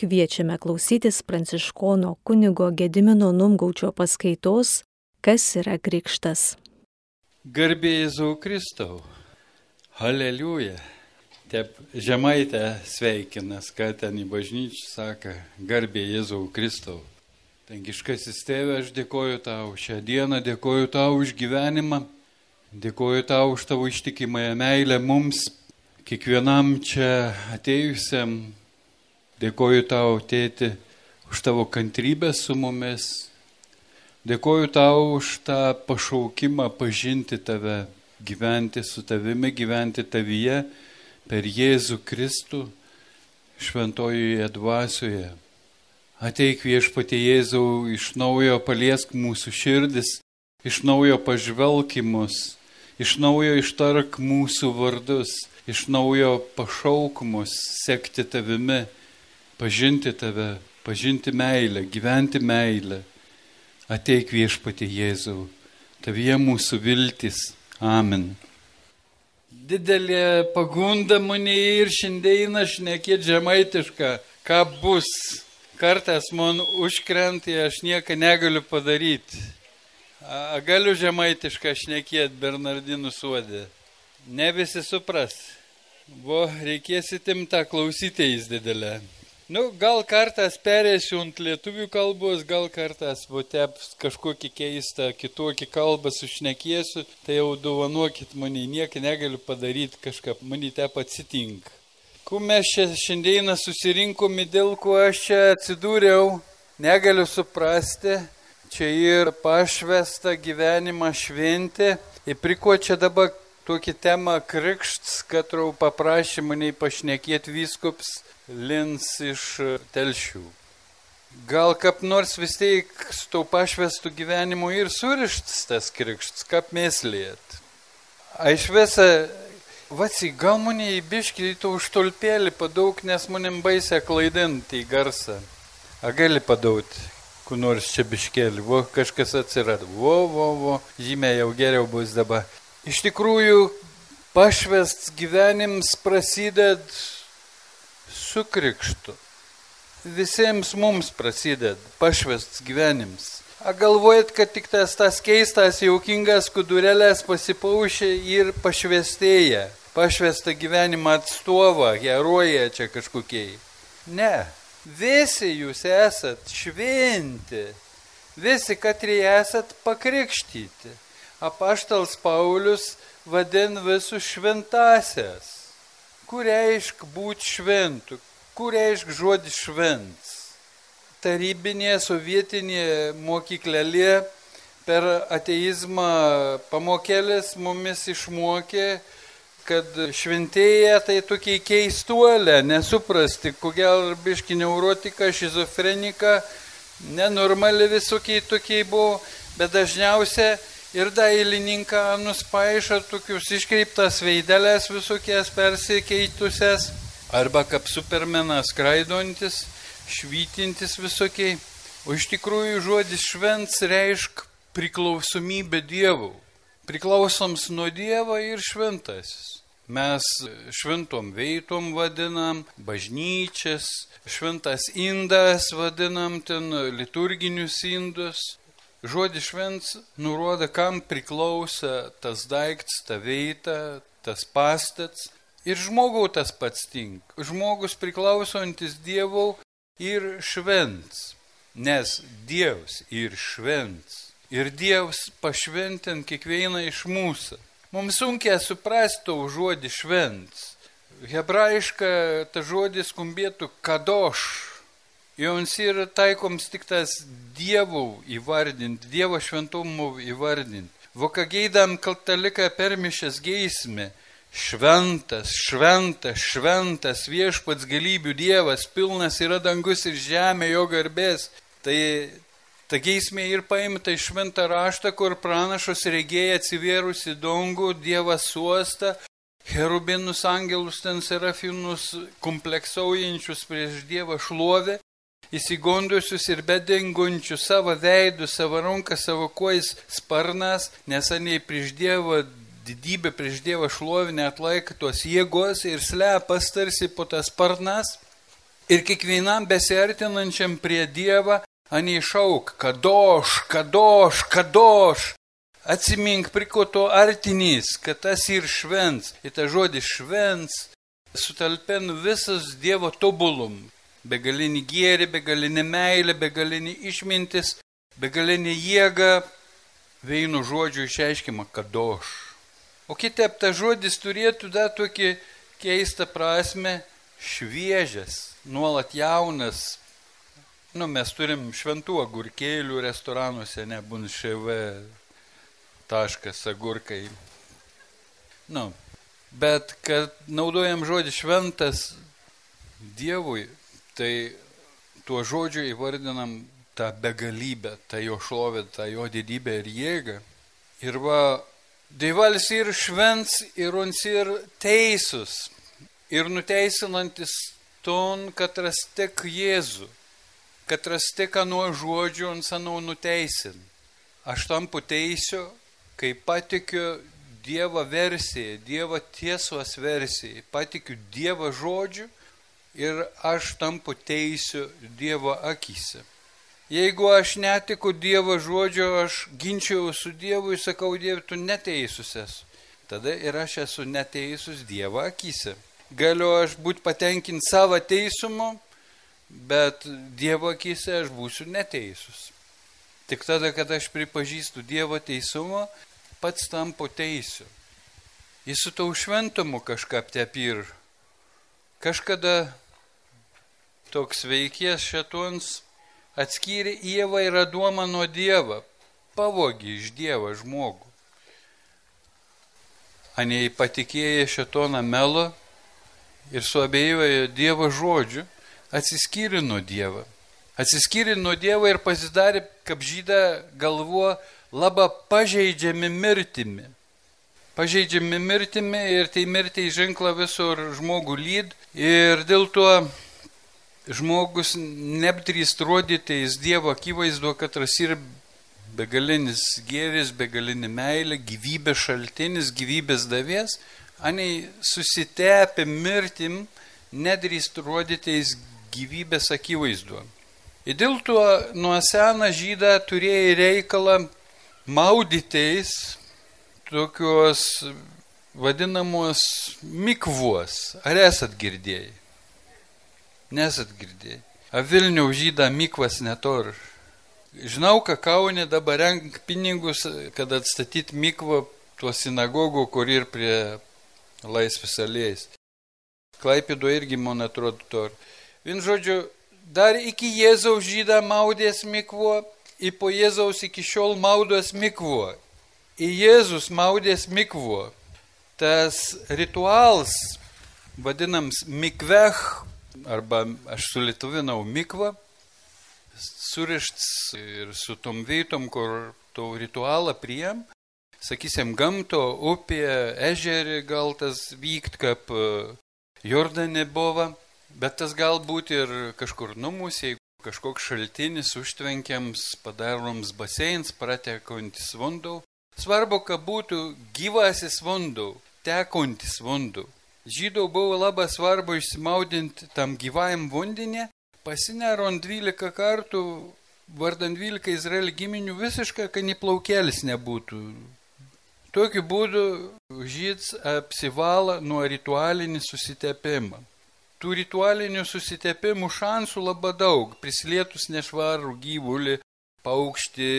Kviečiame klausytis pranciškono kunigo Gedimino Numgaučio paskaitos Kas yra krikštas. Garbė Jėzau Kristau. Aleliuja. Taip žemaitę sveikinas, kad ten į bažnyčią sako, garbė Jėzau Kristau. Tangiškasis tėve, aš dėkoju tau šią dieną, dėkoju tau už gyvenimą, dėkoju tau už tavo ištikimąją meilę mums, kiekvienam čia atėjusiam Dėkoju tau, tėti, už tavo kantrybę su mumis. Dėkoju tau už tą pašaukimą pažinti tave, gyventi su tavimi, gyventi tavyje per Jėzų Kristų šventojoje dvasioje. Ateik viešpatie Jėzau, iš naujo paliesk mūsų širdis, iš naujo pažvelkimus, iš naujo ištark mūsų vardus, iš naujo pašauk mus sekti tavimi pažinti tave, pažinti meilę, gyventi meilę. Ateik viešpati Jėzau, tavie mūsų viltis. Amen. Didelė pagunda mane ir šiandieną šnekėti žemaitišką, ką bus. Kartais man užkrenti, aš nieko negaliu padaryti. A, galiu žemaitišką šnekėti Bernardinų suodė. Ne visi supras. Vo, reikės įtimta klausytėjais didelę. Nu, gal kartas perėsiu ant lietuvių kalbos, gal kartas votep kažkokį keistą kitokį kalbą sušnekėsiu, tai jau duvanuokit mane, nieko negaliu padaryti, kažką mane tep atsitink. Kuo mes čia šiandieną susirinkome, dėl ko aš čia atsidūriau, negaliu suprasti, čia ir pašvesta gyvenimą šventė, ir priko čia dabar tokį temą krikšts, kad paprašė mane pašnekėti vyskups Lins iš telšių. Gal kaip nors vis tiek su tau pašvestų gyvenimu ir surištas tas krikštas, kaip meslėt. Aš visą, vasi, gal mane į biškį į to užtolpėlį padaug, nes manim baisę klaidinti į garsą. A gali padauti, kur nors čia biškėlį, vo kažkas atsirado, vo, vo, vo, žymiai jau geriau bus dabar. Iš tikrųjų, pašvests gyvenims prasideda su krikštu. Visiems mums prasideda pašvests gyvenims. A galvojat, kad tik tas, tas keistas, jaukingas kudurėlės pasipaušė ir pašvestėja, pašvestą gyvenimą atstovą, heroja čia kažkokiai. Ne, visi jūs esat šventi, visi katrie esat pakrikštyti. Apaštals Paulius vadin visus šventasias kur reiškia būti šventu, kur reiškia žodis švents. Tarybinė sovietinė mokyklelė per ateizmą pamokėlės mumis išmokė, kad šventėja tai tokie keistuolė, nesuprasti, kokia biški neurotika, šizofrenika, nenormali visokiai tokiai buvo, bet dažniausiai ir dailininką nuspaišo tokius iškreiptas veidelės visokias persikeitusias, arba kaip supermenas skraidontis, švytintis visokiai. O iš tikrųjų žodis švents reiškia priklausomybę Dievų. Priklausoms nuo Dievo ir šventasis. Mes šventom veitom vadinam, bažnyčias, šventas indas vadinam ten liturginius indus, Žodis švents nurodo, kam priklauso tas daiktas, ta veita, tas pastats. Ir žmogau tas pats tink. Žmogus priklausantis Dievau ir švents. Nes Dievs ir švents. Ir Dievs pašventint kiekvieną iš mūsų. Mums sunkiai suprasti to žodį švents. Hebrajiška ta žodis skambėtų kadoš Joms yra taikoms tik tas dievų įvardinti, dievo šventumų įvardinti. Vokageidam kaltaliką permišęs geismė. Šventas, šventas, šventas viešpats galybių dievas, pilnas yra dangus ir žemė jo garbės. Tai ta geismė ir paimta iš šventą raštą, kur pranašos regėja atsivėrusi dangų, dievas suosta, herubinus angelus ten serafinus kompleksaujančius prieš dievą šlovę įsigundusius ir bedingunčius savo veidų, savo ranką, savo kojas sparnas, nesaniai prieš Dievą didybę, prieš Dievą šlovinę atlaiko tos jėgos ir slepas tarsi po tas sparnas. Ir kiekvienam besiartinančiam prie Dievą, anie šauk, kadoš, kadoš, kadoš. Atsimink, prie ko to artinys, kad tas ir švents. Ir ta žodis švents sutalpen visas Dievo tobulum. Begalinį gėrį, begalinį meilę, begalinį išmintis, begalinį jėgą. Veino žodžių išreiškima kadoš. O kitaip ta žodis turėtų dar tokį keistą prasme šviežias, nuolat jaunas. Nu, mes turim šventų agurkėlių restoranuose, nebūn šv taškas agurkai. Nu, bet kad naudojam žodį šventas Dievui, tai tuo žodžiu įvardinam tą begalybę, tą jo šlovę, tą jo didybę ir jėgą. Ir va, Dievalis ir švents, ir ons ir teisus, ir nuteisinantis ton, kad rastek Jėzų, kad rastek nuo žodžių ant senau nuteisin. Aš tampu teisiu, kai patikiu Dievo versiją, Dievo tiesos versiją, patikiu Dievo žodžiu ir aš tampu teisiu Dievo akise. Jeigu aš netiku Dievo žodžio, aš ginčiau su Dievu ir sakau, Dieve, tu neteisus esu. Tada ir aš esu neteisus Dievo akise galiu aš būti patenkinti savo teisumu, bet Dievo akise aš būsiu neteisus. Tik tada, kad aš pripažįstu Dievo teisumą, pats tampu teisiu. Jis su tau šventumu kažką aptepir. Kažkada toks veikės šetons atskyrė Ievą ir Adomą nuo Dievo, pavogė iš Dievo žmogų. Anei patikėję šetoną melo, ir suabėjojo Dievo žodžiu, atsiskyrė nuo Dievo. Atsiskyrė nuo Dievo ir pasidarė, kaip žyda galvo, labai pažeidžiami mirtimi. Pažeidžiami mirtimi ir tai mirtiai ženkla visur žmogų lyd ir dėl to žmogus nebdrįst rodyti į Dievo akivaizdu, kad ras ir begalinis gėris, begalinė meilė, gyvybės šaltinis, gyvybės davės, anei susitepę mirtim, nedrįst rodytis gyvybės akivaizdu. Ir dėl to nuo seną žydą turėjai reikalą maudytis tokios vadinamos mikvuos. Ar esat girdėjai? Nesat girdėjai. A Vilnių žydą mikvas netor. Žinau, kad Kaunė dabar renk pinigus, kad atstatyti mikvą tuo sinagogų, kur ir prie laisvės alėjais. Klaipido irgi, man atrodo, to. Vien žodžiu, dar iki Jėzaus žydą maudės mikvo, į po Jėzaus iki šiol maudos mikvo. Į Jėzus maudės mikvo. Tas rituals, vadinams mikvech, arba aš sulituvinau mikvą, surišts ir su tom vietom, kur to ritualą priem, sakysim, gamto, upė, ežerį gal tas vykt, kaip e, Jordanė buvo, bet tas galbūt ir kažkur numus, jeigu kažkoks šaltinis užtvenkiams, padaroms baseins, pratekantis vandau. Svarbu, kad būtų gyvasis vandau, tekantis vandau. Žydau buvo labai svarbu išsimaudinti tam gyvajam vandinė, pasinerant 12 kartų, vardant 12 Izraelio giminių visiškai, kad neplaukėlis nebūtų Tokiu būdu žyds apsivala nuo ritualinį susitepimą. Tų ritualinių susitepimų šansų labai daug, prisilietus nešvarų gyvulį, paukštį,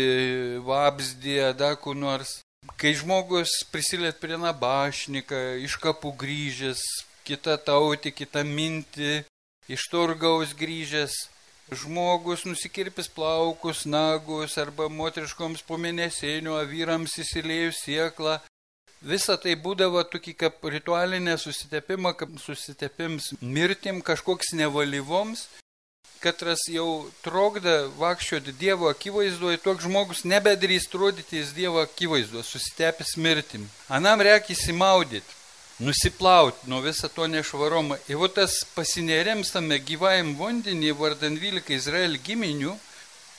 vabzdį, dakų nors. Kai žmogus prisiliet prie nabašniką, iš kapų grįžęs, kita tauti, kita minti, iš turgaus grįžęs, žmogus nusikirpęs plaukus, nagus arba moteriškoms po mėnesėnių, vyrams įsiliejus sieklą. Visa tai būdavo tokį kaip ritualinė susitepimą, kaip susitepims mirtim kažkoks nevalyvoms, katras jau trokda vakščioti Dievo akivaizdoje, toks žmogus nebedrįst rodytis Dievo akivaizdoje, susitepęs mirtim. Anam reikia įsimaudyti nusiplauti nuo viso to nešvarumo. Ir tas pasinėrėms tame gyvajam vandenį, vardant 12 Izraelio giminių,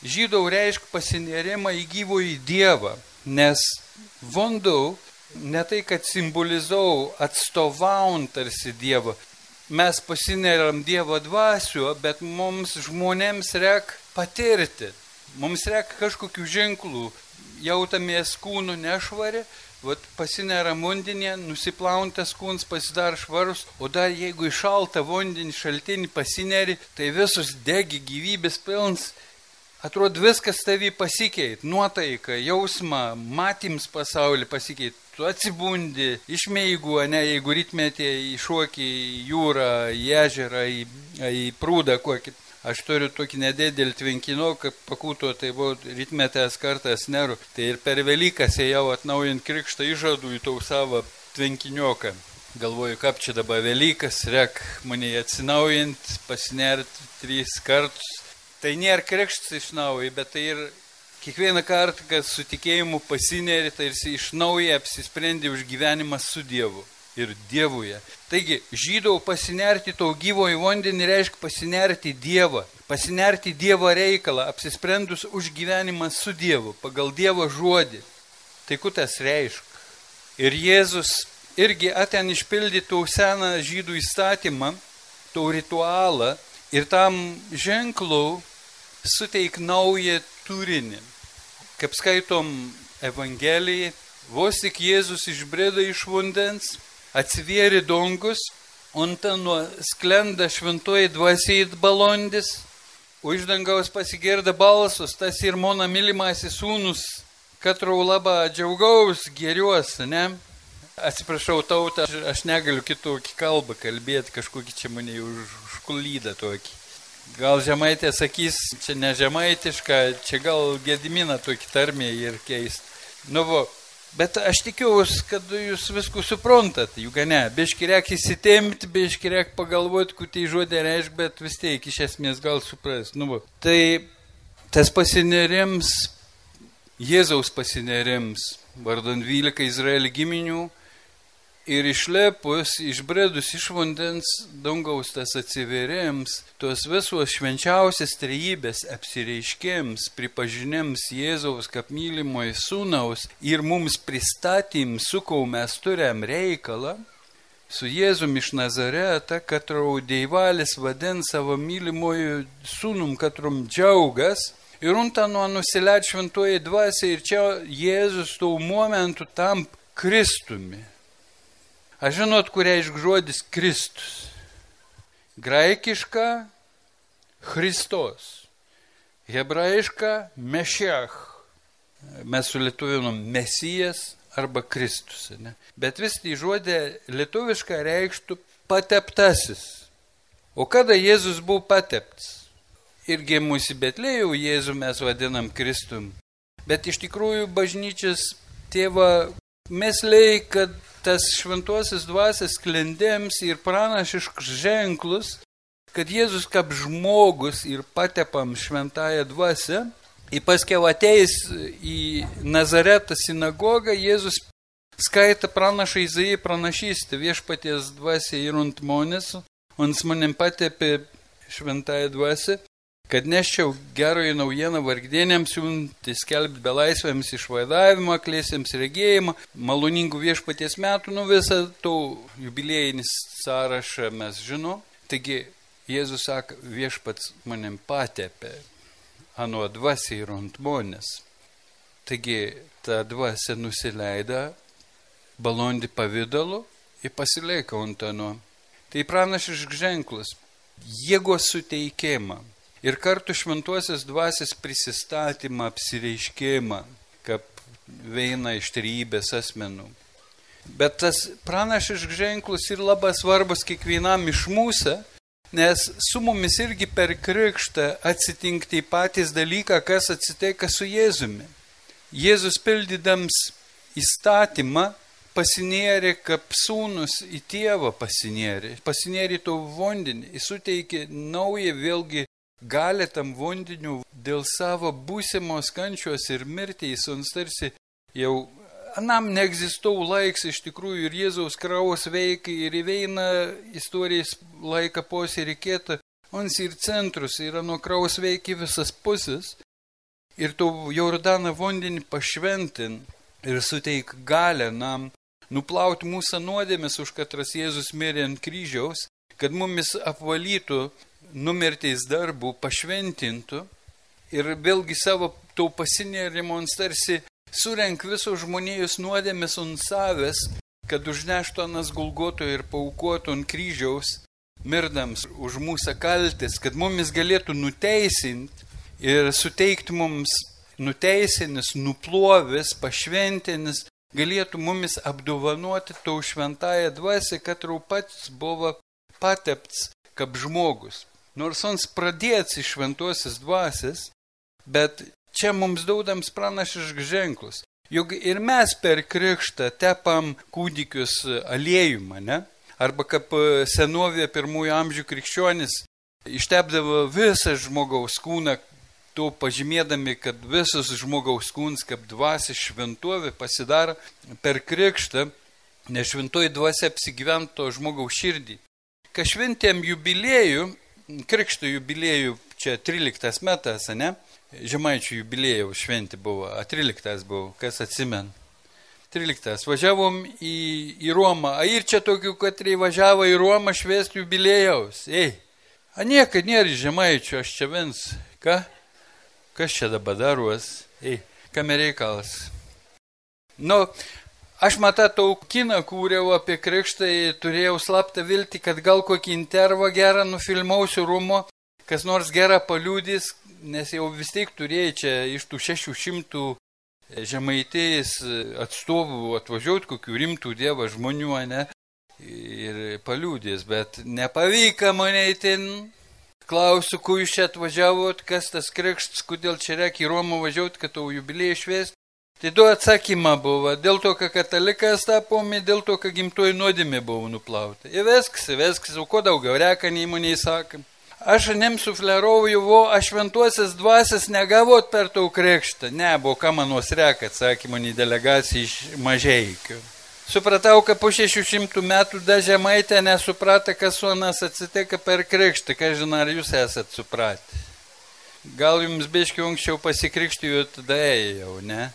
žydau reiškia pasinėrimą į gyvųjį Dievą, nes vandau ne tai, kad simbolizau atstovaujant tarsi Dievą, mes pasineriam Dievo dvasio, bet mums žmonėms reik patirti. Mums reikia kažkokių ženklų. Jautamės kūnų nešvari, vat pasineram vandenį, nusiplauntas kūnas pasidar švarus, o dar jeigu į šaltą vandenį šaltinį pasineri, tai visus degi gyvybės pilns. Atrodo, viskas tavį pasikeit, nuotaika, jausma, matyms pasaulį pasikeit. Tu atsibundi, išmeigu, ne, jeigu rytmetė iššokį į jūrą, į ežerą, į, į prūdą kokį. Aš turiu tokį nedėdėlį tvinkinoką, pakūto, tai buvo rytmetės kartas neru. Tai ir per Velykas ėjau atnaujint krikštą įžadų į tau savo tvinkinioką. Galvoju, kaip čia dabar Velykas, rek mane atsinaujint, pasinert trys kartus. Tai nėra krikštas iš naujo, bet tai ir kiekvieną kartą, kad su tikėjimu pasineri, ir iš naujo apsisprendi už gyvenimą su Dievu ir Dievuje. Taigi, žydau pasinerti to gyvojo vandenį reiškia pasinerti Dievą, pasinerti Dievo reikalą, apsisprendus už gyvenimą su Dievu, pagal Dievo žodį. Tai kutas reiškia. Ir Jėzus irgi aten išpildytų seną žydų įstatymą, to ritualą ir tam ženklu suteik naują turinį. Kaip skaitom Evangelijai, vos tik Jėzus išbrėda iš vandens, atsivėri dongus, ant nuo sklenda šventoji dvasiai balondis, iš dangaus pasigirda balsus, tas ir mano mylimasis sūnus, katrau labą džiaugaus, geriuosi, ne? Atsiprašau tautą, aš, negaliu kitokį kalbą kalbėti, kažkokį čia mane už, užkulydą tokį. Gal žemaitė sakys, čia ne žemaitiška, čia gal gedimina tokį tarmę ir keist. Nu, vo, Bet aš tikiuosi, kad jūs viską suprantat, juk ne, biški reikia įsitemti, biški reikia pagalvoti, kur tai žodė reiškia, bet vis tiek iš esmės gal supras. Nu, va. tai tas pasinerims, Jėzaus pasinerims, vardant 12 Izraelio giminių, Ir išlepus, išbredus iš vandens dangaus tas atsiverėms, tos visos švenčiausias trejybės apsireiškėms, pripažinėms Jėzaus kaip mylimoji sūnaus ir mums pristatym, su kuo mes turėm reikalą, su Jėzum iš Nazaretą, kad raudeivalis vadin savo mylimoju sūnum, katrum džiaugas, ir unta nuo nusileid šventoji dvasia ir čia Jėzus tų momentų tam Kristumi Aš žinot, kur reiškia žodis Kristus. Graikiška Christos. Hebrajiška Mešiach. Mes sulietuvinom Mesijas arba Kristus. Ne? Bet vis tai žodė lietuviška reikštų pateptasis. O kada Jėzus buvo pateptas? Irgi mūsų Betlėjų Jėzų mes vadinam Kristum. Bet iš tikrųjų bažnyčios tėva mesliai, kad tas šventuosius dvasias klendėms ir pranašiškus ženklus, kad Jėzus kaip žmogus ir patepam šventąją dvasę, į paskiau ateis į Nazaretą sinagogą, Jėzus skaita pranašą Izaijai pranašystę viešpaties dvasę ir ant monės, ant manim patepė šventąją dvasę kad neščiau gerąją naujieną vargdienėms, siunti skelbti belaisvėms išvaidavimą, klėsėms regėjimą, maloningų viešpaties metų, nu visą tų jubilėjinis sąrašą mes žinom. Taigi Jėzus sako, viešpats manim patepė, anu dvasiai ir ant monės. Taigi ta dvasia nusileida balondį pavydalu ir pasileika ant anu. Tai pranašišk ženklas, jėgos suteikimą ir kartu šventuosios dvasios prisistatymą, apsireiškimą, kaip veina iš trybės asmenų. Bet tas pranašišk ženklus ir labai svarbus kiekvienam iš mūsų, nes su mumis irgi per krikštą atsitinkti patys dalyką, kas atsitinka su Jėzumi. Jėzus pildydams įstatymą pasinėrė, kaip sūnus į tėvą pasinėrė, pasinėrė to vandenį, jis suteikė naują vėlgi gali tam vandeniu dėl savo būsimos kančios ir mirties, ons tarsi jau anam neegzistau laiks iš tikrųjų ir Jėzaus kraus veikia ir įveina istorijas laiką posiriekėta, ons ir centrus yra nuo kraus veikia visas pusės ir to Jordaną vandenį pašventin ir suteik galę nam nuplauti mūsų nuodėmės, už katras Jėzus mirė ant kryžiaus kad mumis apvalytų numirtais darbų, pašventintų ir vėlgi savo taupasinėrimo tarsi surenk visos žmonijos nuodėmės ant savęs, kad užneštų anas gulgoto ir paukotų ant kryžiaus, mirdams už mūsų kaltis, kad mumis galėtų nuteisinti ir suteikti mums nuteisinis, nuplovis, pašventinis, galėtų mumis apdovanoti tau šventąją dvasę, kad tau pats buvo patepts kaip žmogus. Nors ons pradėts iš šventosios dvasės, bet čia mums daudams pranašiškus ženklus. Juk ir mes per krikštą tepam kūdikius aliejumą, ne? Arba kaip senovėje pirmųjų amžių krikščionis ištepdavo visą žmogaus kūną, to pažymėdami, kad visas žmogaus kūnas kaip dvasia šventovė pasidaro per krikštą, nes šventoji dvasia apsigyvento žmogaus širdį. Kai šventėm jubiliejų, krikšto jubiliejų, čia 13 metas, ne? Žemaičių jubiliejų šventė buvo, a 13 buvo, kas atsimen. 13. Važiavom į, į Romą. A ir čia tokių, kad važiavo į Romą švesti jubilėjaus. Ei, a niekad nėra žemaičių, aš čia viens. Ką? Kas čia dabar daruos? Ei, kam reikalas? Nu, aš matau kiną kūriau apie krikštą, turėjau slaptą viltį, kad gal kokį intervą gerą nufilmausiu Romo, kas nors gerą paliūdys, nes jau vis tiek turėjai čia iš tų 600 žemaitėjais atstovų atvažiuoti kokių rimtų dievo žmonių, ne? Ir paliūdės, bet nepavyko mane įtin. Klausiu, kuo jūs čia atvažiavot, kas tas krikštas, kodėl čia reikia į Romą važiuoti, kad tau jubiliejų šviesti. Tai du atsakymą buvo, dėl to, kad katalikas tapomi, dėl to, kad gimtoji nuodėmė buvo nuplauta. Ir viskas, viskas, o ko daugiau, reka neįmoniai sakam. Aš nem suflerovau, vo, aš šventuosias dvasias negavot per tau krikštą. Ne, buvo ką manos reka, atsakė mano delegacija iš mažeikių. Supratau, kad po 600 metų dažemaitė nesuprata, kas su anas atsiteka per krikštą, ką žinai, ar jūs esat supratę. Gal jums beiškiau anksčiau pasikrikštijo, tada ėjau, ne?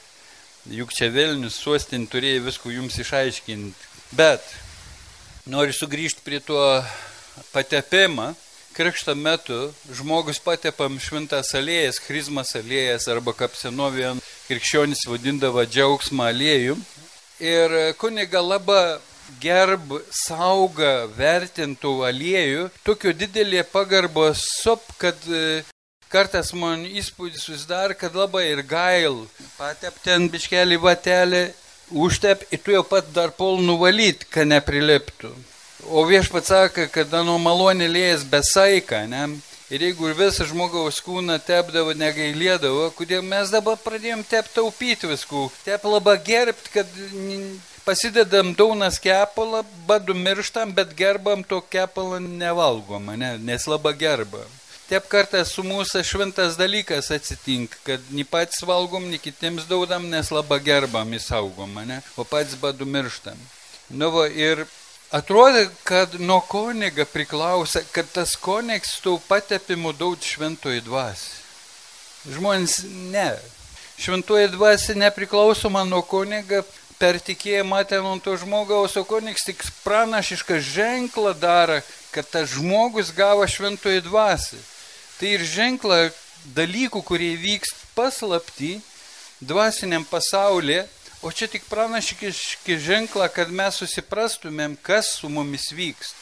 Juk čia Vilnius suostin turėjo visko jums išaiškinti. Bet noriu sugrįžti prie to patepimą krikšto metu žmogus patepam šventas alėjas, chrizmas alėjas arba kaip senovėje krikščionis vadindavo džiaugsmą aliejų. Ir kuniga labai gerb, sauga, vertintų aliejų, tokio didelė pagarbo sup, kad kartais man įspūdis susidar, kad labai ir gail. Patep ten biškelį vatelį, užtep ir tu jau pat dar pol nuvalyt, kad nepriliptų. O viešpats sako, kad nuo malonė lėjas besaiką, ne? Ir jeigu visą žmogaus kūną tepdavo, negailėdavo, kodėl mes dabar pradėjom tep taupyti viskų, tep labai gerbti, kad pasidedam daunas kepalą, badu mirštam, bet gerbam to kepalą nevalgom, ne? nes labai gerbam. Taip kartais su mūsų šventas dalykas atsitinka, kad ni patys valgom, ni kitiems daudam, nes labai gerbam įsaugom, ne? o patys badu mirštam. Nu, va, ir Atrodo, kad nuo koniga priklausia, kad tas konigs tų patepimų daug šventoji dvasia. Žmonės ne. Šventoji dvasia nepriklausoma nuo koniga, per tikėjimą ten ant to žmogaus, o konigs tik pranašišką ženklą daro, kad tas žmogus gavo šventoji dvasia. Tai ir ženklą dalykų, kurie vyks paslapti dvasiniam pasaulyje, O čia tik pranašiški ženklą, kad mes susiprastumėm, kas su mumis vyksta.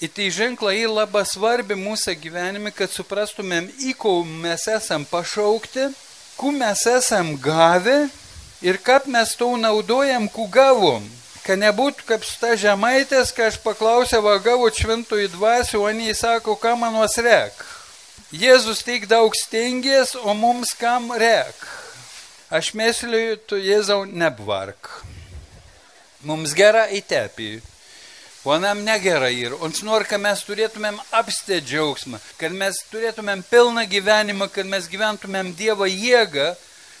Ir tai ženklą į labai svarbi mūsų gyvenime, kad suprastumėm, į ko mes esam pašaukti, ku mes esam gavę ir kaip mes to naudojam, ku gavom. Kad nebūtų kaip ta žemaitės, kai aš paklausiau, va gavo šventųjų dvasių, o jie sako, ką manos rek. Jėzus tik daug stengės, o mums kam rek. Aš mėsliu, tu Jėzau nebvark. Mums gera įtepį. O nam negera ir. Ons nori, kad mes turėtumėm apstę džiaugsmą, kad mes turėtumėm pilną gyvenimą, kad mes gyventumėm Dievo jėgą,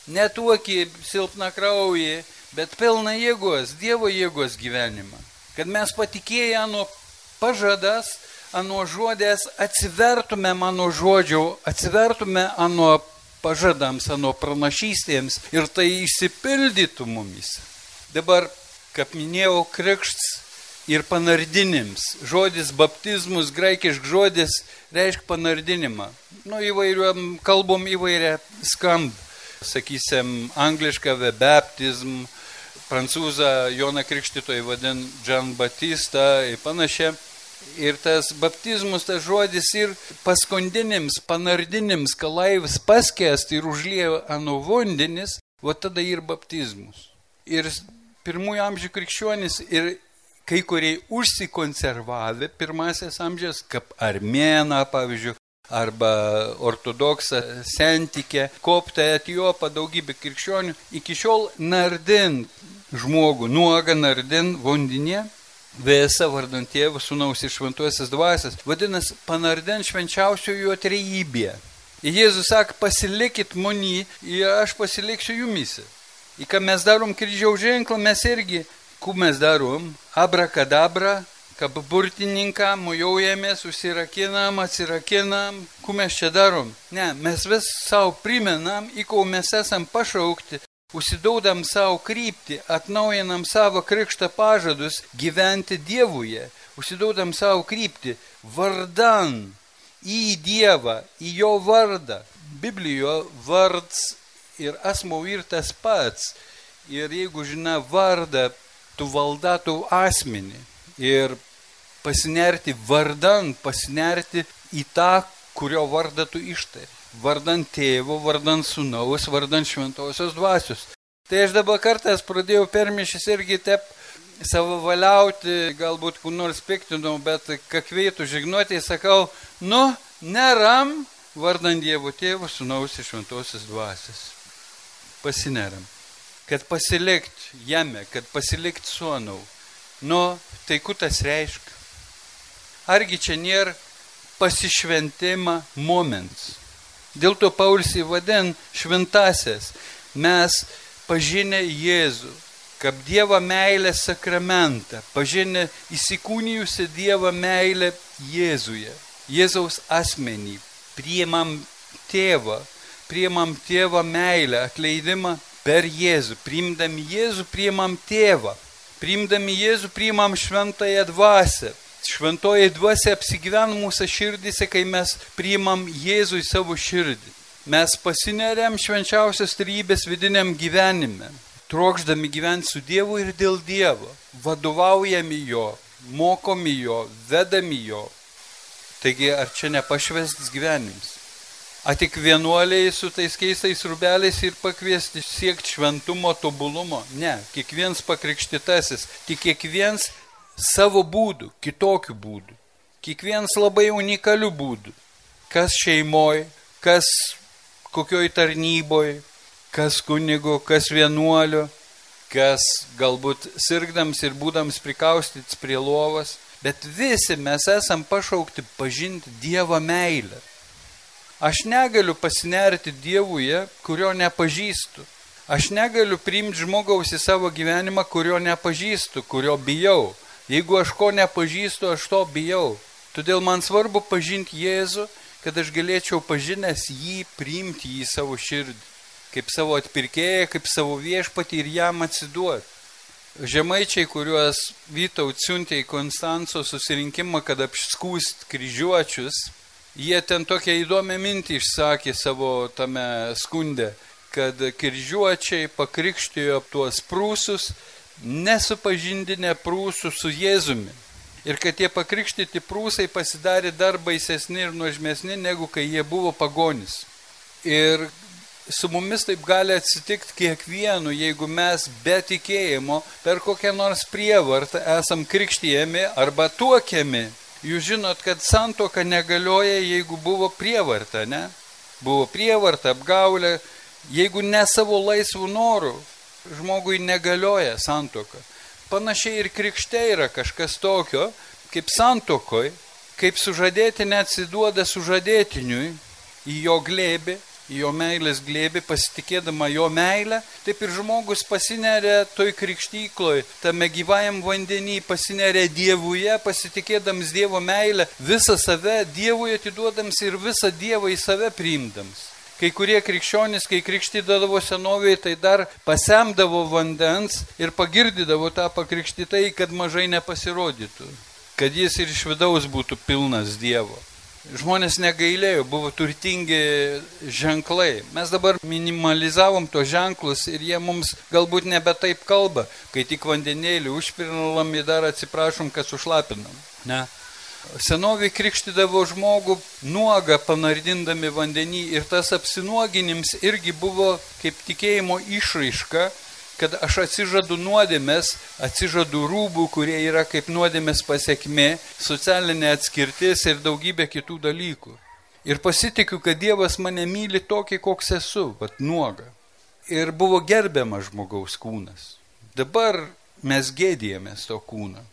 ne tokį silpną kraują, bet pilną jėgos, Dievo jėgos gyvenimą. Kad mes patikėję nuo pažadas, anu žodės atsivertume mano žodžių, atsivertume anu pažadams, anu pranašystėms ir tai išsipildytų mumis. Dabar, kaip minėjau, krikštas ir panardinims. Žodis baptizmus, graikišk žodis, reiškia panardinimą. Nu, įvairiuom kalbom įvairia skamb. Sakysim, anglišką the baptism, prancūzą Joną Krikštytoją vadin Jean Batista ir panašiai. Ir tas baptizmus, tas žodis ir paskondinims, panardinims, kalaivis paskest ir užliejo anu vandenis, o tada ir baptizmus. Ir pirmųjų amžių krikščionis ir kai kurie užsikonservavę pirmasis amžius, kaip armėna, pavyzdžiui, arba ortodoksą, sentikė, koptą, etiopą, daugybė krikščionių, iki šiol nardin žmogų, nuogą nardin vandenė, vėsa vardant tėvų, sunaus ir šventuosios dvasias, vadinasi, panardin švenčiausiojo trejybė. Jėzus sako, pasilikit mani ir aš pasiliksiu jumise. Į ką mes darom kryžiaus ženklą, mes irgi Ką mes darom? Abrakadabra, kaip burtininką, mujaujamės, užsirakinam, atsirakinam. Ką mes čia darom? Ne, mes vis savo primenam, į ko mes esam pašaukti, užsidaudam savo kryptį, atnaujinam savo krikštą pažadus gyventi Dievuje, užsidaudam savo kryptį vardan į Dievą, į Jo vardą. Biblijoje vards ir asmo ir tas pats. Ir jeigu žina vardą, tu valdatų asmenį ir pasinerti vardan, pasinerti į tą, kurio vardą tu ištari. Vardan tėvo, vardan sunaus, vardan šventosios dvasios. Tai aš dabar kartais pradėjau permišęs irgi tep savo valiauti, galbūt kur nors piktinau, bet kakveitų žignuotė, sakau, nu, neram vardan Dievo tėvo, sunaus ir šventosios dvasios. Pasineram kad pasilikt jame, kad pasilikt suonau. Nu, tai kutas reiškia. Argi čia nėra pasišventimą moments. Dėl to Paulius įvadin šventasias. Mes pažinę Jėzų, kaip Dievo meilę sakramentą, pažinę įsikūnijusią Dievo meilę Jėzuje, Jėzaus asmenį, priimam tėvą, priimam tėvo meilę, atleidimą per Jėzų. Priimdami Jėzų priimam tėvą. Priimdami Jėzų priimam šventąją dvasę. Šventoji dvasia apsigyvena mūsų širdise, kai mes priimam Jėzų į savo širdį. Mes pasineriam švenčiausios trybės vidiniam gyvenime, trokšdami gyventi su Dievu ir dėl Dievo, vadovaujami Jo, mokomi Jo, vedami Jo. Taigi, ar čia nepašvestas gyvenimas? A tik vienuoliai su tais keistais rubeliais ir pakviesti siekti šventumo, tobulumo. Ne, kiekvienas pakrikštitasis, tik kiekvienas savo būdų, kitokių būdų. Kiekvienas labai unikalių būdų. Kas šeimoje, kas kokioj tarnyboje, kas kunigo, kas vienuolio, kas galbūt sirgdams ir būdams prikaustytis prie lovas. Bet visi mes esam pašaukti pažinti Dievo meilę. Aš negaliu pasinerti Dievuje, kurio nepažįstu. Aš negaliu priimti žmogaus į savo gyvenimą, kurio nepažįstu, kurio bijau. Jeigu aš ko nepažįstu, aš to bijau. Todėl man svarbu pažinti Jėzų, kad aš galėčiau pažinęs jį priimti į savo širdį, kaip savo atpirkėją, kaip savo viešpatį ir jam atsiduoti. Žemaičiai, kuriuos Vytaut siuntė į Konstanco susirinkimą, kad apskūst kryžiuočius, Jie ten tokią įdomią mintį išsakė savo tame skunde, kad kryžiuočiai pakrikštijo tuos prūsus, nesupažindinę prūsų su Jėzumi. Ir kad tie pakrikštyti prūsai pasidarė dar baisesni ir nuožmesni, negu kai jie buvo pagonis. Ir su mumis taip gali atsitikti kiekvienu, jeigu mes be tikėjimo per kokią nors prievartą esam krikštyjami arba tuokiami Jūs žinot, kad santoka negalioja, jeigu buvo prievarta, ne? Buvo prievarta, apgaulė, jeigu ne savo laisvų norų, žmogui negalioja santoka. Panašiai ir krikšte yra kažkas tokio, kaip santokoj, kaip sužadėti neatsiduoda sužadėtiniui į jo glėbį, jo meilės glėbi, pasitikėdama jo meilę, taip ir žmogus pasineria toj krikštykloj, tame gyvajam vandenį, pasineria Dievuje, pasitikėdams Dievo meilę, visą save Dievui atiduodams ir visą Dievą į save priimdams. Kai kurie krikščionys, kai krikštydavo senovėje, tai dar pasemdavo vandens ir pagirdydavo tą pakrikštytai, kad mažai nepasirodytų, kad jis ir iš vidaus būtų pilnas Dievo. Žmonės negailėjo, buvo turtingi ženklai. Mes dabar minimalizavom to ženklus ir jie mums galbūt nebe taip kalba, kai tik vandenėlį užpirnalam ir dar atsiprašom, kad sušlapinam. Ne. Senovį krikštydavo žmogų nuogą panardindami vandenį ir tas apsinuoginims irgi buvo kaip tikėjimo išraiška, kad aš atsižadu nuodėmės, atsižadu rūbų, kurie yra kaip nuodėmės pasiekmė, socialinė atskirtis ir daugybė kitų dalykų. Ir pasitikiu, kad Dievas mane myli tokį, koks esu, vad nuoga. Ir buvo gerbiamas žmogaus kūnas. Dabar mes gėdėjomės to kūno.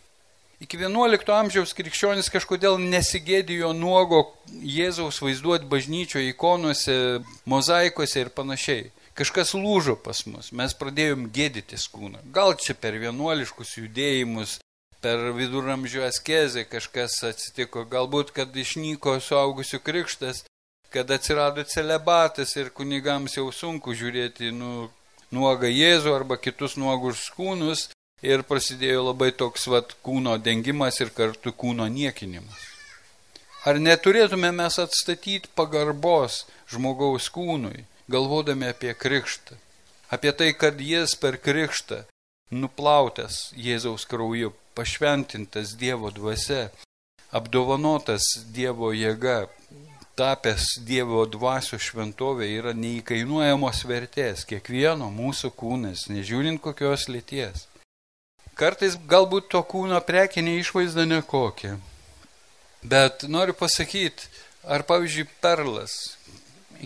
Iki 11 amžiaus krikščionis kažkodėl nesigėdijo nuogo Jėzaus vaizduoti bažnyčio ikonuose, mozaikose ir panašiai. Kažkas lūžo pas mus, mes pradėjom gėdytis kūną. Gal čia per vienuoliškus judėjimus, per viduramžių askezę kažkas atsitiko, galbūt, kad išnyko suaugusių krikštas, kad atsirado celibatas ir kunigams jau sunku žiūrėti nu, nuogą Jėzų arba kitus nuogus kūnus ir prasidėjo labai toks vat kūno dengimas ir kartu kūno niekinimas. Ar neturėtume mes atstatyti pagarbos žmogaus kūnui? galvodami apie krikštą, apie tai, kad jis per krikštą nuplautęs Jėzaus krauju, pašventintas Dievo dvasia, apdovanotas Dievo jėga, tapęs Dievo dvasio šventovė yra neįkainuojamos vertės kiekvieno mūsų kūnas, nežiūrint kokios lėties. Kartais galbūt to kūno prekinė išvaizda nekokia. Bet noriu pasakyti, ar pavyzdžiui perlas,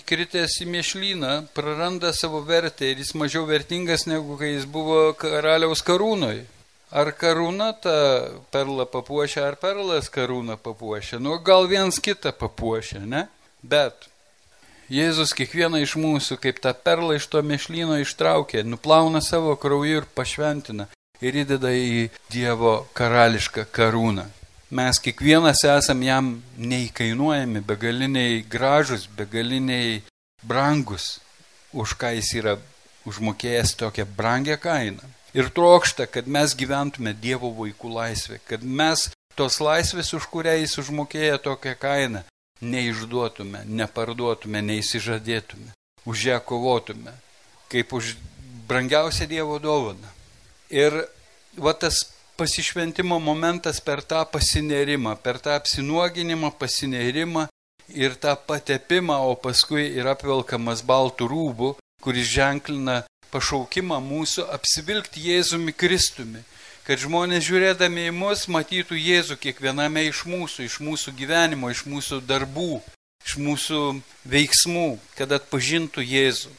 įkritęs į mėšlyną, praranda savo vertę ir jis mažiau vertingas negu kai jis buvo karaliaus karūnoj. Ar karūna tą perlą papuošia, ar perlas karūną papuošia. Nu, gal viens kitą papuošia, ne? Bet Jėzus kiekvieną iš mūsų, kaip tą perlą iš to mėšlyno ištraukė, nuplauna savo krauju ir pašventina ir įdeda į Dievo karališką karūną. Mes kiekvienas esam jam neįkainuojami, begaliniai gražus, begaliniai brangus, už ką jis yra užmokėjęs tokią brangę kainą. Ir trokšta, kad mes gyventume Dievo vaikų laisvę, kad mes tos laisvės, už kurią jis užmokėjo tokią kainą, neišduotume, neparduotume, neįsižadėtume, už ją kovotume, kaip už brangiausią Dievo dovaną. Ir va tas pasišventimo momentas per tą pasinerimą, per tą apsinuoginimą, pasinerimą ir tą patepimą, o paskui yra apvelkamas baltų rūbų, kuris ženklina pašaukimą mūsų apsivilkti Jėzumi Kristumi, kad žmonės žiūrėdami į mus matytų Jėzų kiekviename iš mūsų, iš mūsų gyvenimo, iš mūsų darbų, iš mūsų veiksmų, kad atpažintų Jėzų.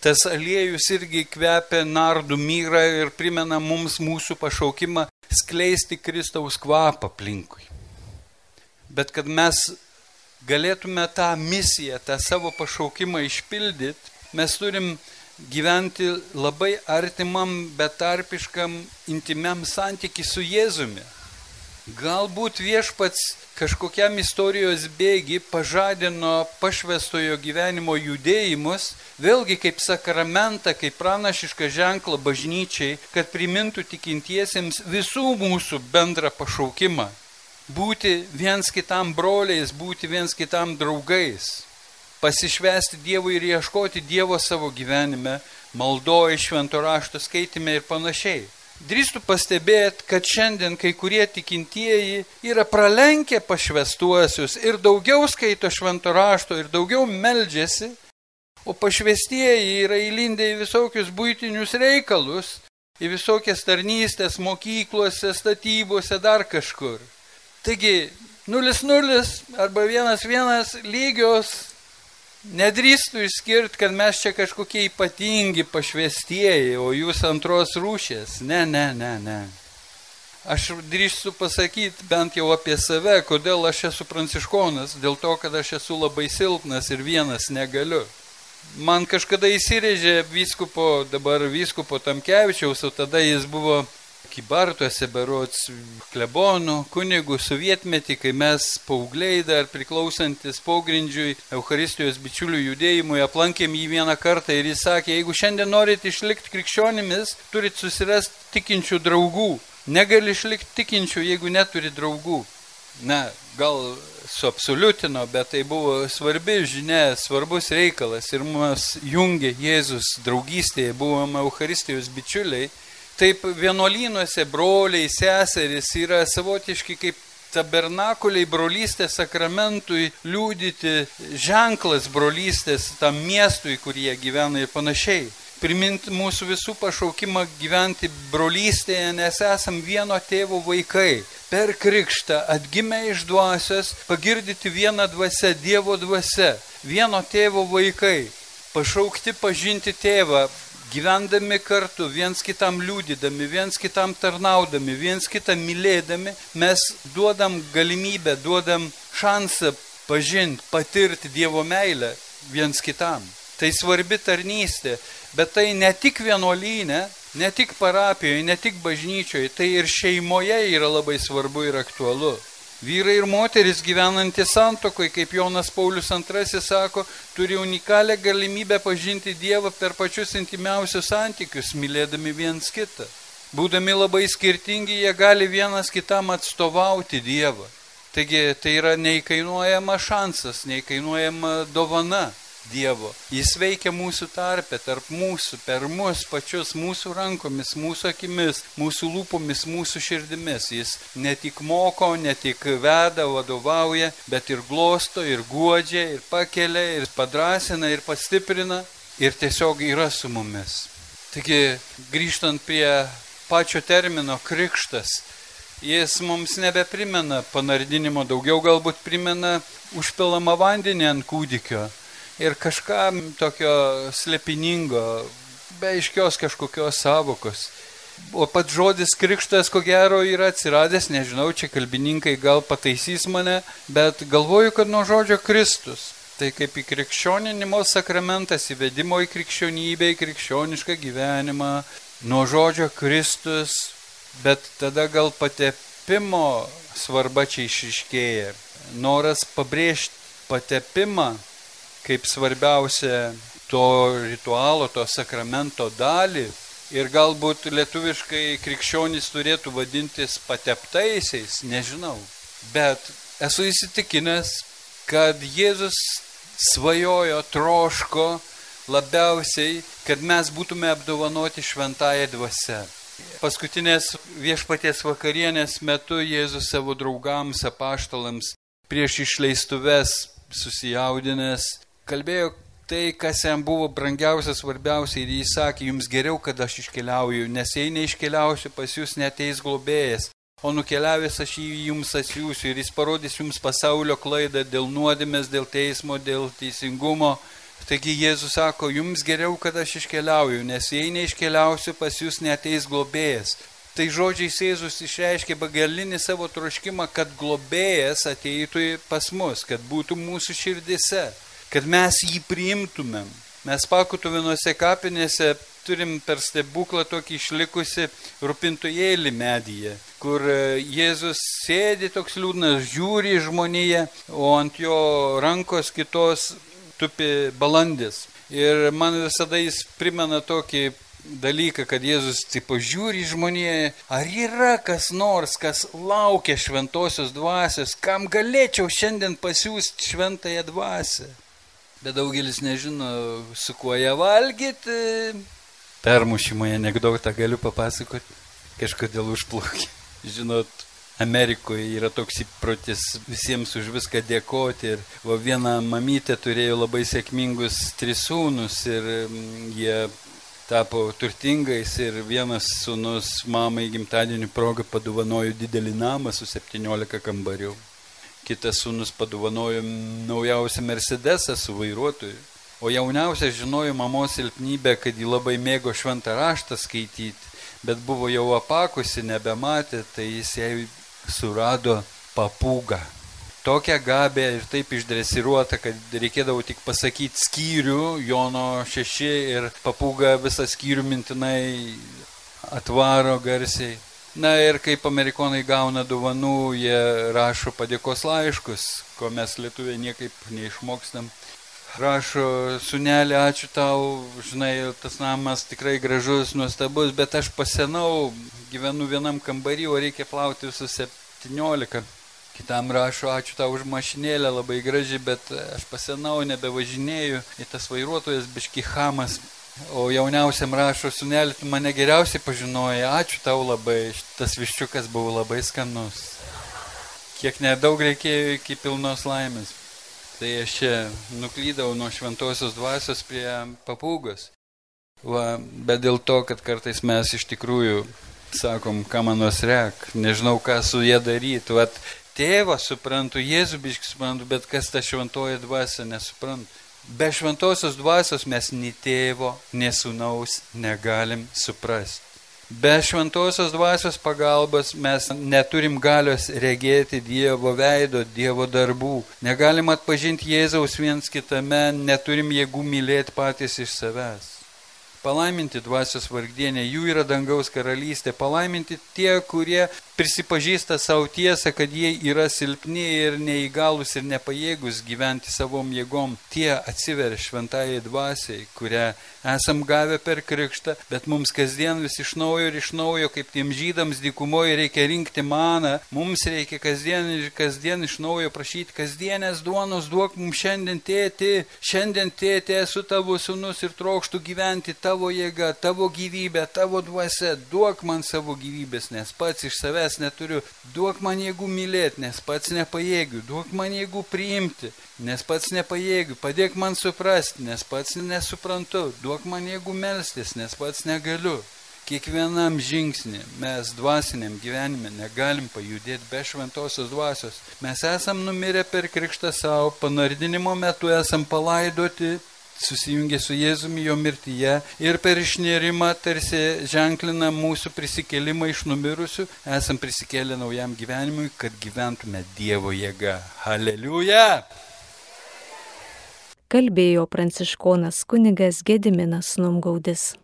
Tas aliejus irgi kvepia nardų myrą ir primena mums mūsų pašaukimą skleisti Kristaus kvapą aplinkui. Bet kad mes galėtume tą misiją, tą savo pašaukimą išpildyti, mes turim gyventi labai artimam, betarpiškam, intimiam santyki su Jėzumi. Galbūt viešpats kažkokiam istorijos bėgi pažadino pašvestojo gyvenimo judėjimus, vėlgi kaip sakramentą, kaip pranašišką ženklą bažnyčiai, kad primintų tikintiesiems visų mūsų bendrą pašaukimą. Būti viens kitam broliais, būti viens kitam draugais, pasišvesti Dievui ir ieškoti Dievo savo gyvenime, maldoje, švento rašto skaitime ir panašiai. Drįstu pastebėti, kad šiandien kai kurie tikintieji yra pralenkę pašvestuosius ir daugiau skaito švento rašto ir daugiau meldžiasi, o pašvestieji yra įlindę į visokius būtinius reikalus, į visokias tarnystės mokyklose, statybose, dar kažkur. Taigi, 0-0 arba 1-1 lygios Nedrįstų išskirti, kad mes čia kažkokie ypatingi pašvestieji, o jūs antros rūšės. Ne, ne, ne, ne. Aš drįstu pasakyti bent jau apie save, kodėl aš esu pranciškonas, dėl to, kad aš esu labai silpnas ir vienas negaliu. Man kažkada įsirėžė vyskupo, dabar vyskupo Tamkevičiaus, o tada jis buvo Kibartuose berots klebonų, kunigų, sovietmetį, kai mes paaugliai dar priklausantis pogrindžiui Euharistijos bičiulių judėjimui aplankėm jį vieną kartą ir jis sakė, jeigu šiandien norit išlikti krikščionimis, turit susirasti tikinčių draugų. Negali išlikti tikinčių, jeigu neturi draugų. Na, gal suabsoliutino, bet tai buvo svarbi žinia, svarbus reikalas ir mus jungė Jėzus draugystėje, buvome Euharistijos bičiuliai Taip vienuolynuose broliai, seserys yra savotiški kaip tabernakuliai brolystės sakramentui liūdyti ženklas brolystės tam miestui, kur jie gyvena ir panašiai. Priminti mūsų visų pašaukimą gyventi brolystėje, nes esam vieno tėvo vaikai. Per krikštą atgimę iš dvasios, pagirdyti vieną dvasę, Dievo dvasę, vieno tėvo vaikai. Pašaukti pažinti tėvą, gyvendami kartu, viens kitam liūdydami, viens kitam tarnaudami, viens kitą mylėdami, mes duodam galimybę, duodam šansą pažinti, patirti Dievo meilę viens kitam. Tai svarbi tarnystė, bet tai ne tik vienuolynė, ne tik parapijoje, ne tik bažnyčioje, tai ir šeimoje yra labai svarbu ir aktualu. Vyrai ir moteris gyvenantys santokoje, kaip Jonas Paulius II sako, turi unikalią galimybę pažinti Dievą per pačius intimiausius santykius, mylėdami viens kitą. Būdami labai skirtingi, jie gali vienas kitam atstovauti Dievą. Taigi tai yra neįkainuojama šansas, neįkainuojama dovana. Dievo. Jis veikia mūsų tarpe, tarp mūsų, per mus pačius, mūsų rankomis, mūsų akimis, mūsų lūpomis, mūsų širdimis. Jis ne tik moko, ne tik veda, vadovauja, bet ir glosto, ir guodžia, ir pakelia, ir padrasina, ir pastiprina, ir tiesiog yra su mumis. Taigi, grįžtant prie pačio termino krikštas, jis mums nebeprimena panardinimo, daugiau galbūt primena užpilamą vandenį ant kūdikio ir kažką tokio slepiningo, be aiškios kažkokios savokos. O pats žodis krikštas, ko gero, yra atsiradęs, nežinau, čia kalbininkai gal pataisys mane, bet galvoju, kad nuo žodžio Kristus. Tai kaip į krikščioninimo sakramentas, įvedimo į krikščionybę, į krikščionišką gyvenimą, nuo žodžio Kristus, bet tada gal patepimo svarba čia išriškėja. Noras pabrėžti patepimą kaip svarbiausia to ritualo, to sakramento dalį. Ir galbūt lietuviškai krikščionys turėtų vadintis pateptaisiais, nežinau. Bet esu įsitikinęs, kad Jėzus svajojo, troško labiausiai, kad mes būtume apdovanoti šventąją dvasę. Paskutinės viešpaties vakarienės metu Jėzus savo draugams, apaštalams prieš išleistuves susijaudinęs kalbėjo tai, kas jam buvo brangiausia, svarbiausia ir jis sakė, jums geriau, kad aš iškeliauju, nes jei neiškeliausiu, pas jūs neteis globėjas, o nukeliavęs aš jį jums atsiųsiu ir jis parodys jums pasaulio klaidą dėl nuodėmės, dėl teismo, dėl teisingumo. Taigi Jėzus sako, jums geriau, kad aš iškeliauju, nes jei neiškeliausiu, pas jūs neteis globėjas. Tai žodžiais Jėzus išreiškė begalinį savo troškimą, kad globėjas ateitų pas mus, kad būtų mūsų širdise kad mes jį priimtumėm. Mes pakutuvinuose kapinėse turim per stebuklą tokį išlikusi rūpintojėlį medyje, kur e, Jėzus sėdi toks liūdnas, žiūri žmonėje, o ant jo rankos kitos tupi balandis. Ir man visada jis primena tokį dalyką, kad Jėzus taip žiūri žmonėje, ar yra kas nors, kas laukia šventosios dvasios, kam galėčiau šiandien pasiūsti šventąją dvasę bet daugelis nežino, su kuo ją valgyti. Permušimoje anegdotą galiu papasakoti, kažkodėl užplaukė. Žinot, Amerikoje yra toks įprotis visiems už viską dėkoti. Ir va, viena mamytė turėjo labai sėkmingus tris sūnus ir mm, jie tapo turtingais ir vienas sūnus mamai gimtadienį progą padovanojo didelį namą su 17 kambarių kitas sūnus padovanojo naujausią Mercedesą su vairuotoju, o jauniausias žinojo mamos silpnybę, kad ji labai mėgo šventą raštą skaityti, bet buvo jau apakusi, nebematė, tai jis jai surado papūgą. Tokią gabę ir taip išdresiruota, kad reikėdavo tik pasakyti skyrių, Jono šeši ir papūga visą skyrių mintinai atvaro garsiai. Na ir kaip amerikonai gauna dovanų, jie rašo padėkos laiškus, ko mes lietuviai niekaip neišmokstam. Rašo, sunelė, ačiū tau, žinai, tas namas tikrai gražus, nuostabus, bet aš pasenau, gyvenu vienam kambarį, o reikia plauti visus 17. Kitam rašo, ačiū tau už mašinėlę, labai graži, bet aš pasenau, nebevažinėju, į tas vairuotojas biškihamas O jauniausiam rašo, sunelį, tu mane geriausiai pažinoji, ačiū tau labai, tas viščiukas buvo labai skanus. Kiek nedaug reikėjo iki pilnos laimės. Tai aš čia nuklydau nuo šventosios dvasios prie papūgos. Va, bet dėl to, kad kartais mes iš tikrųjų sakom, ką manos rek, nežinau, ką su jie daryti. Vat tėvą suprantu, Jėzų biškį suprantu, bet kas ta šventoji dvasia nesuprantu. Be šventosios dvasios mes nei tėvo, nei sūnaus negalim suprasti. Be šventosios dvasios pagalbos mes neturim galios regėti Dievo veido, Dievo darbų. Negalim atpažinti Jėzaus viens kitame, neturim jėgų mylėti patys iš savęs. Palaiminti dvasios vargdienė, jų yra dangaus karalystė. Palaiminti tie, kurie prisipažįsta savo tiesą, kad jie yra silpni ir neįgalus ir nepajėgus gyventi savom jėgom. Tie atsiveria šventai dvasiai, kurią esam gavę per krikštą, bet mums kasdien vis iš naujo ir iš naujo, kaip tiem žydams dykumoje reikia rinkti maną, mums reikia kasdien ir kasdien iš naujo prašyti kasdienės duonos, duok mums šiandien tėti, šiandien tėti esu tavo sunus ir trokštų gyventi tavo tavo jėga, tavo gyvybė, tavo dvasia, duok man savo gyvybės, nes pats iš savęs neturiu, duok man jėgų mylėti, nes pats nepajėgiu, duok man jėgų priimti, nes pats nepajėgiu, padėk man suprasti, nes pats nesuprantu, duok man jėgų melstis, nes pats negaliu. Kiekvienam žingsnį mes dvasiniam gyvenime negalim pajudėti be šventosios dvasios. Mes esam numirę per krikštą savo, panardinimo metu esam palaidoti susijungė su Jėzumi jo mirtyje ir per išnėrimą tarsi ženklina mūsų prisikėlimą iš numirusių, esam prisikėlę naujam gyvenimui, kad gyventume Dievo jėga. Aleliuja! Kalbėjo pranciškonas kunigas Gediminas Numgaudis.